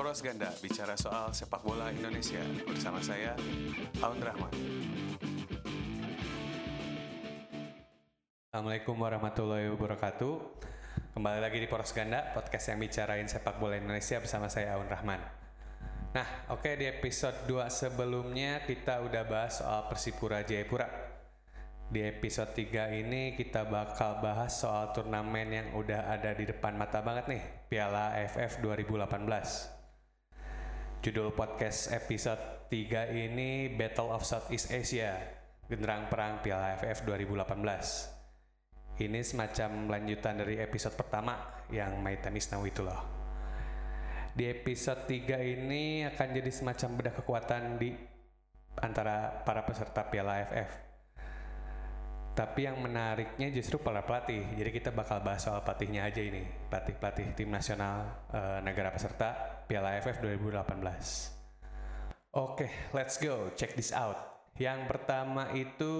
Poros Ganda bicara soal sepak bola Indonesia bersama saya Aun Rahman. Assalamualaikum warahmatullahi wabarakatuh. Kembali lagi di Poros Ganda, podcast yang bicarain sepak bola Indonesia bersama saya Aun Rahman. Nah, oke di episode 2 sebelumnya kita udah bahas soal Persipura Jayapura. Di episode 3 ini kita bakal bahas soal turnamen yang udah ada di depan mata banget nih, Piala AFF 2018. Judul podcast episode 3 ini Battle of Southeast Asia, genderang perang Piala AFF 2018. Ini semacam lanjutan dari episode pertama yang Is Now itu loh. Di episode 3 ini akan jadi semacam bedah kekuatan di antara para peserta Piala AFF. Tapi yang menariknya justru para pelatih. Jadi kita bakal bahas soal pelatihnya aja ini. Pelatih-pelatih tim nasional uh, negara peserta Piala AFF 2018. Oke, okay, let's go. Check this out. Yang pertama itu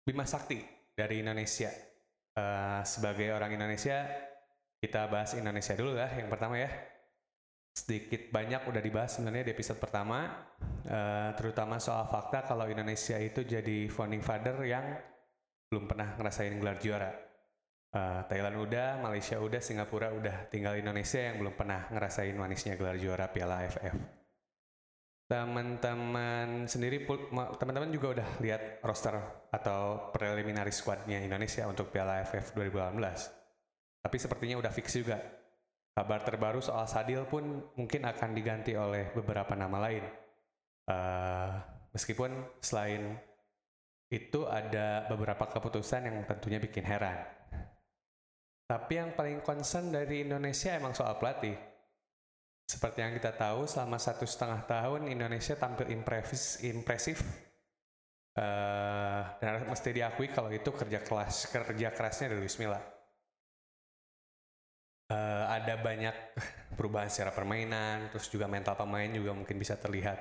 Bima Sakti dari Indonesia. Uh, sebagai orang Indonesia, kita bahas Indonesia dulu lah yang pertama ya sedikit banyak udah dibahas sebenarnya di episode pertama, uh, terutama soal fakta kalau Indonesia itu jadi founding father yang belum pernah ngerasain gelar juara. Uh, Thailand udah, Malaysia udah, Singapura udah, tinggal Indonesia yang belum pernah ngerasain manisnya gelar juara Piala AFF. Teman-teman sendiri, teman-teman juga udah lihat roster atau preliminary squadnya Indonesia untuk Piala AFF 2018. Tapi sepertinya udah fix juga Kabar terbaru soal Sadil pun mungkin akan diganti oleh beberapa nama lain. Uh, meskipun selain itu ada beberapa keputusan yang tentunya bikin heran. Tapi yang paling concern dari Indonesia emang soal pelatih. Seperti yang kita tahu, selama satu setengah tahun Indonesia tampil impresif, impresif uh, dan mesti diakui kalau itu kerja kelas kerja kerasnya dari Luis Milla uh, ada banyak perubahan secara permainan, terus juga mental pemain juga mungkin bisa terlihat.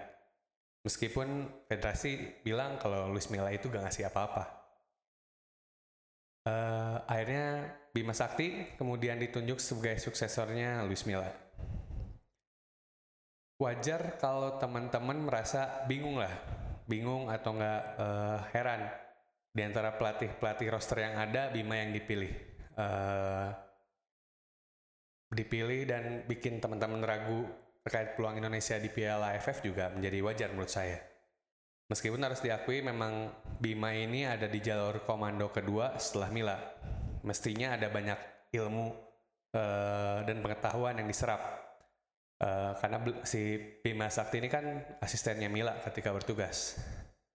Meskipun federasi bilang kalau Luis Milla itu gak ngasih apa-apa. Uh, akhirnya Bima Sakti kemudian ditunjuk sebagai suksesornya Luis Milla. Wajar kalau teman-teman merasa bingung lah, bingung atau nggak uh, heran di antara pelatih-pelatih roster yang ada Bima yang dipilih. Uh, dipilih dan bikin teman-teman ragu terkait peluang Indonesia di Piala AFF juga menjadi wajar menurut saya. Meskipun harus diakui memang Bima ini ada di jalur komando kedua setelah Mila. Mestinya ada banyak ilmu uh, dan pengetahuan yang diserap. Uh, karena si Bima Sakti ini kan asistennya Mila ketika bertugas.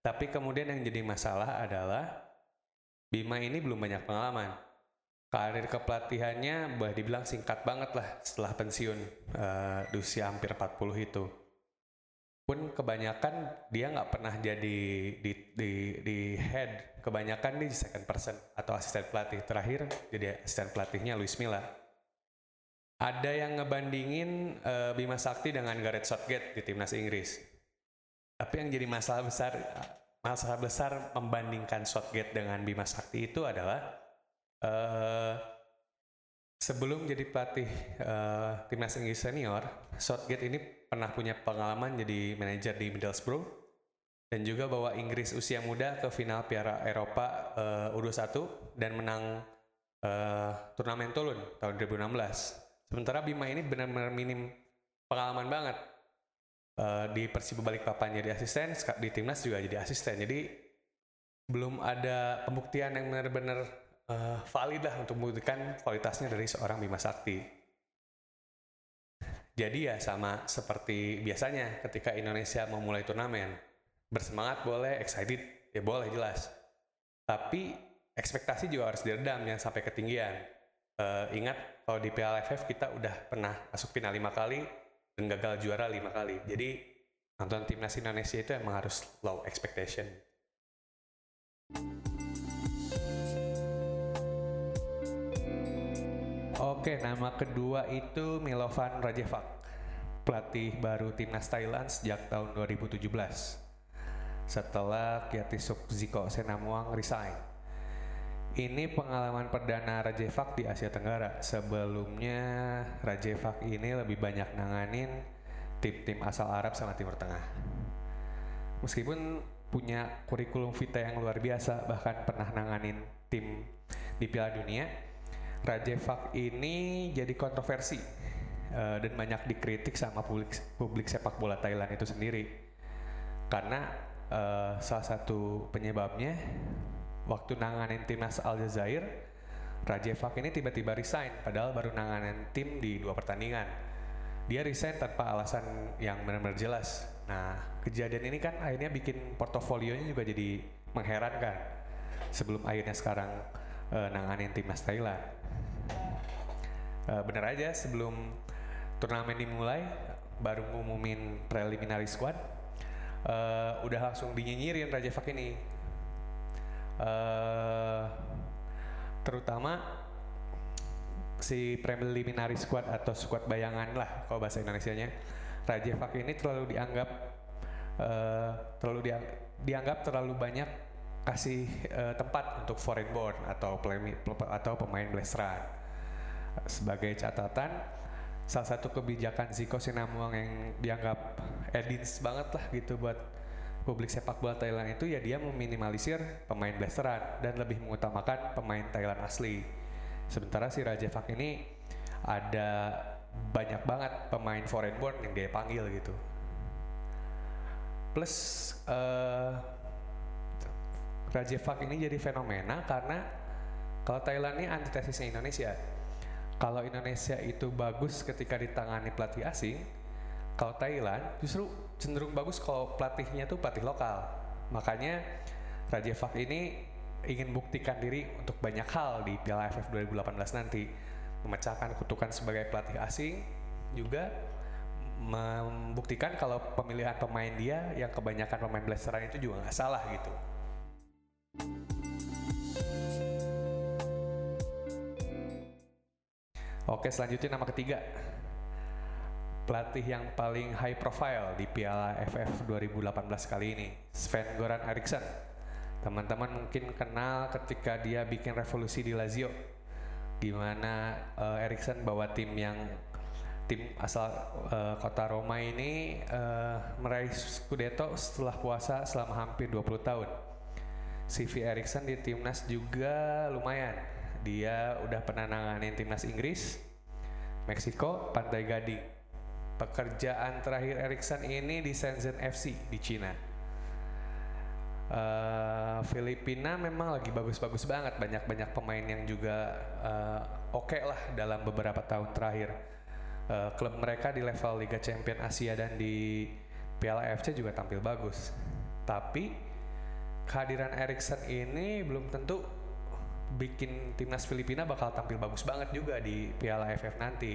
Tapi kemudian yang jadi masalah adalah Bima ini belum banyak pengalaman karir kepelatihannya boleh dibilang singkat banget lah setelah pensiun uh, di usia hampir 40 itu pun kebanyakan dia nggak pernah jadi di, di, di head. Kebanyakan di second person atau asisten pelatih. Terakhir jadi asisten pelatihnya Luis Milla. Ada yang ngebandingin uh, Bima Sakti dengan Gareth Southgate di timnas Inggris. Tapi yang jadi masalah besar masalah besar membandingkan Southgate dengan Bima Sakti itu adalah uh, sebelum jadi pelatih uh, timnas Inggris senior, Southgate ini pernah punya pengalaman jadi manajer di Middlesbrough dan juga bawa Inggris usia muda ke final Piala Eropa uh, U21 dan menang uh, turnamen Toulon tahun 2016. Sementara Bima ini benar-benar minim pengalaman banget. Uh, di Persiba Balikpapan jadi asisten, di timnas juga jadi asisten. Jadi belum ada pembuktian yang benar-benar uh, valid lah untuk membuktikan kualitasnya dari seorang Bima Sakti. Jadi ya sama seperti biasanya ketika Indonesia memulai turnamen, bersemangat boleh, excited ya boleh jelas. Tapi ekspektasi juga harus diredam, jangan sampai ketinggian. Uh, ingat kalau di Piala AFF kita udah pernah masuk final lima kali dan gagal juara lima kali. Jadi nonton timnas Indonesia itu emang harus low expectation. Oke, nama kedua itu Milovan Rajevac, pelatih baru timnas Thailand sejak tahun 2017. Setelah Kiatisuk Ziko Senamuang resign. Ini pengalaman perdana Rajevak di Asia Tenggara. Sebelumnya Rajevak ini lebih banyak nanganin tim-tim asal Arab sama Timur Tengah. Meskipun punya kurikulum vitae yang luar biasa, bahkan pernah nanganin tim di Piala Dunia, Rajevak ini jadi kontroversi uh, dan banyak dikritik sama publik publik sepak bola Thailand itu sendiri. Karena uh, salah satu penyebabnya waktu nanganin timnas Aljazair, Rajevak ini tiba-tiba resign padahal baru nanganin tim di dua pertandingan. Dia resign tanpa alasan yang benar-benar jelas. Nah, kejadian ini kan akhirnya bikin portofolionya juga jadi mengherankan. Sebelum akhirnya sekarang uh, nanganin timnas Thailand. Uh, bener aja sebelum turnamen dimulai baru ngumumin preliminary squad uh, udah langsung dinyinyirin Raja Fak ini uh, terutama si preliminary squad atau squad bayangan lah kalau bahasa Indonesia-nya Raja Fak ini terlalu dianggap uh, terlalu diang dianggap terlalu banyak kasih uh, tempat untuk foreign born atau play, atau pemain blasteran sebagai catatan salah satu kebijakan Ziko Sinamuang yang dianggap edins banget lah gitu buat publik sepak bola Thailand itu ya dia meminimalisir pemain blasteran dan lebih mengutamakan pemain Thailand asli. Sementara si Raja Fak ini ada banyak banget pemain foreign born yang dia panggil gitu. Plus uh, Raja Fak ini jadi fenomena karena kalau Thailand ini antitesisnya Indonesia. Kalau Indonesia itu bagus ketika ditangani pelatih asing, kalau Thailand justru cenderung bagus kalau pelatihnya tuh pelatih lokal. Makanya Raja Fak ini ingin buktikan diri untuk banyak hal di Piala AFF 2018 nanti. Memecahkan kutukan sebagai pelatih asing juga membuktikan kalau pemilihan pemain dia yang kebanyakan pemain blasteran itu juga nggak salah gitu. Oke selanjutnya nama ketiga pelatih yang paling high profile di Piala FF 2018 kali ini, Sven Goran Eriksson. Teman-teman mungkin kenal ketika dia bikin revolusi di Lazio, di mana uh, Eriksson bawa tim yang tim asal uh, kota Roma ini uh, meraih Scudetto setelah puasa selama hampir 20 tahun. CV Eriksson di timnas juga lumayan. Dia udah pernah nanganin timnas Inggris, Meksiko, Pantai Gading pekerjaan terakhir Erikson ini di Shenzhen FC di Cina. Uh, Filipina memang lagi bagus-bagus banget, banyak-banyak pemain yang juga uh, oke okay lah dalam beberapa tahun terakhir. Uh, klub mereka di level Liga Champion Asia dan di Piala AFC juga tampil bagus. Tapi kehadiran Erikson ini belum tentu bikin timnas Filipina bakal tampil bagus banget juga di Piala AFF nanti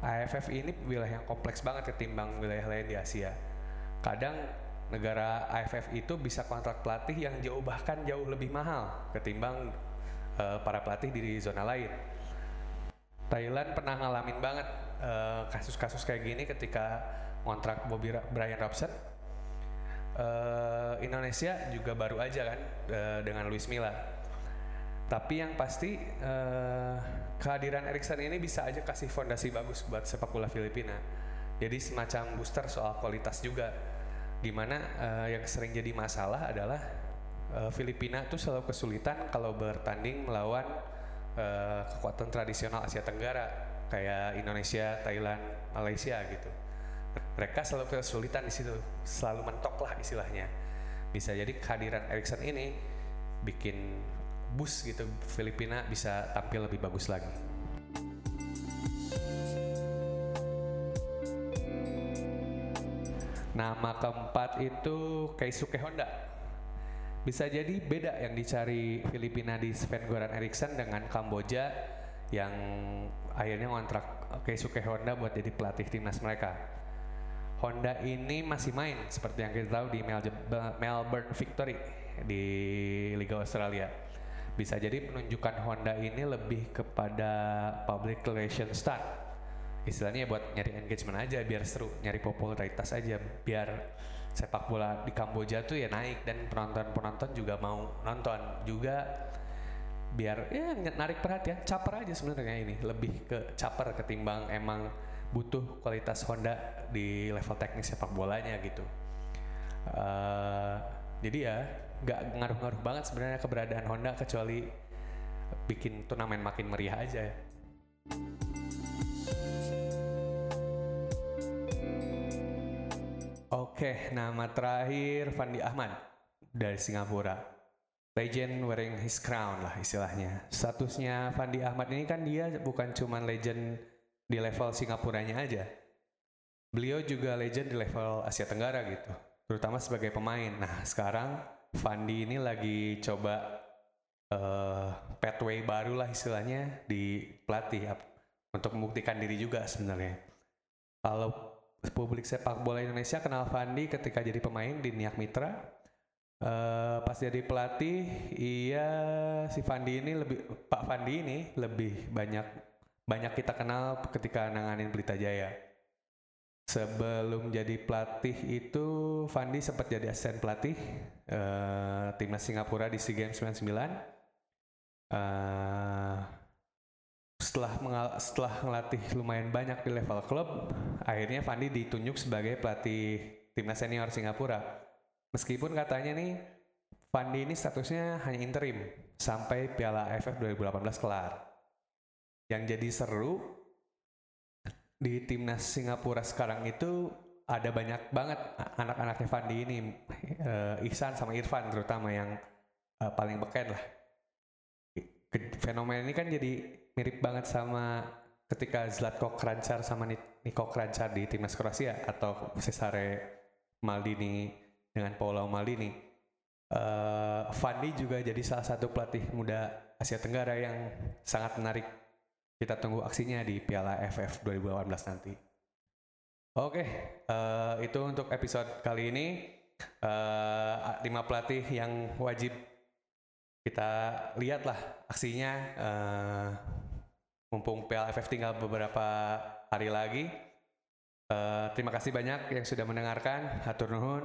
AFF ini wilayah yang kompleks banget ketimbang wilayah lain di Asia. Kadang negara AFF itu bisa kontrak pelatih yang jauh bahkan jauh lebih mahal ketimbang uh, para pelatih di zona lain. Thailand pernah ngalamin banget eh, kasus-kasus uh, kayak gini ketika kontrak Bobby Ra Brian Robson. Uh, Indonesia juga baru aja kan uh, dengan Luis Milla. Tapi yang pasti uh, kehadiran Erikson ini bisa aja kasih fondasi bagus buat sepak bola Filipina. Jadi semacam booster soal kualitas juga. Di mana uh, yang sering jadi masalah adalah Filipina tuh selalu kesulitan kalau bertanding melawan kekuatan tradisional Asia Tenggara kayak Indonesia, Thailand, Malaysia gitu. Mereka selalu kesulitan di situ, selalu mentok lah istilahnya. Bisa jadi kehadiran Erikson ini bikin bus gitu Filipina bisa tampil lebih bagus lagi. Nama keempat itu Keisuke Honda. Bisa jadi beda yang dicari Filipina di Sven Goran Eriksson dengan Kamboja yang akhirnya ngontrak Keisuke Honda buat jadi pelatih timnas mereka. Honda ini masih main seperti yang kita tahu di Melbourne Victory di Liga Australia. Bisa jadi penunjukan Honda ini lebih kepada public relation stunt. Istilahnya buat nyari engagement aja biar seru nyari popularitas aja biar sepak bola di Kamboja tuh ya naik dan penonton-penonton juga mau nonton. Juga biar ya narik perhatian caper aja sebenarnya ini lebih ke caper ketimbang emang butuh kualitas Honda di level teknis sepak bolanya gitu uh, jadi ya nggak ngaruh-ngaruh banget sebenarnya keberadaan Honda kecuali bikin turnamen makin meriah aja ya. Oke, nama terakhir Fandi Ahmad dari Singapura. Legend wearing his crown lah istilahnya. Statusnya Fandi Ahmad ini kan dia bukan cuma legend di level Singapuranya aja. Beliau juga legend di level Asia Tenggara gitu, terutama sebagai pemain. Nah, sekarang Fandi ini lagi coba uh, pathway baru lah istilahnya di pelatih untuk membuktikan diri juga sebenarnya. Kalau publik sepak bola Indonesia kenal Fandi ketika jadi pemain di Niak Mitra. Uh, pas jadi pelatih, iya si Fandi ini lebih Pak Fandi ini lebih banyak banyak kita kenal ketika nanganin Pelita Jaya. Sebelum jadi pelatih itu Fandi sempat jadi asisten pelatih uh, timnas Singapura di SEA Games 99. Uh, setelah mengal setelah ngelatih lumayan banyak di level klub, akhirnya Fandi ditunjuk sebagai pelatih timnas senior Singapura. Meskipun katanya nih Fandi ini statusnya hanya interim sampai Piala AFF 2018 kelar. Yang jadi seru di timnas Singapura sekarang itu ada banyak banget anak-anaknya Fandi ini, uh, Ihsan sama Irfan terutama yang uh, paling beken lah. Fenomena ini kan jadi mirip banget sama ketika Zlatko Krancar sama Niko Krancar di timnas Kroasia atau Cesare Maldini dengan Paolo Maldini. Uh, Fandi juga jadi salah satu pelatih muda Asia Tenggara yang sangat menarik. Kita tunggu aksinya di Piala FF 2018 nanti. Oke, okay, uh, eh, itu untuk episode kali ini. Uh, lima pelatih yang wajib kita lihatlah aksinya. Uh, mumpung PLFF tinggal beberapa hari lagi. Uh, terima kasih banyak yang sudah mendengarkan. Hatur nuhun.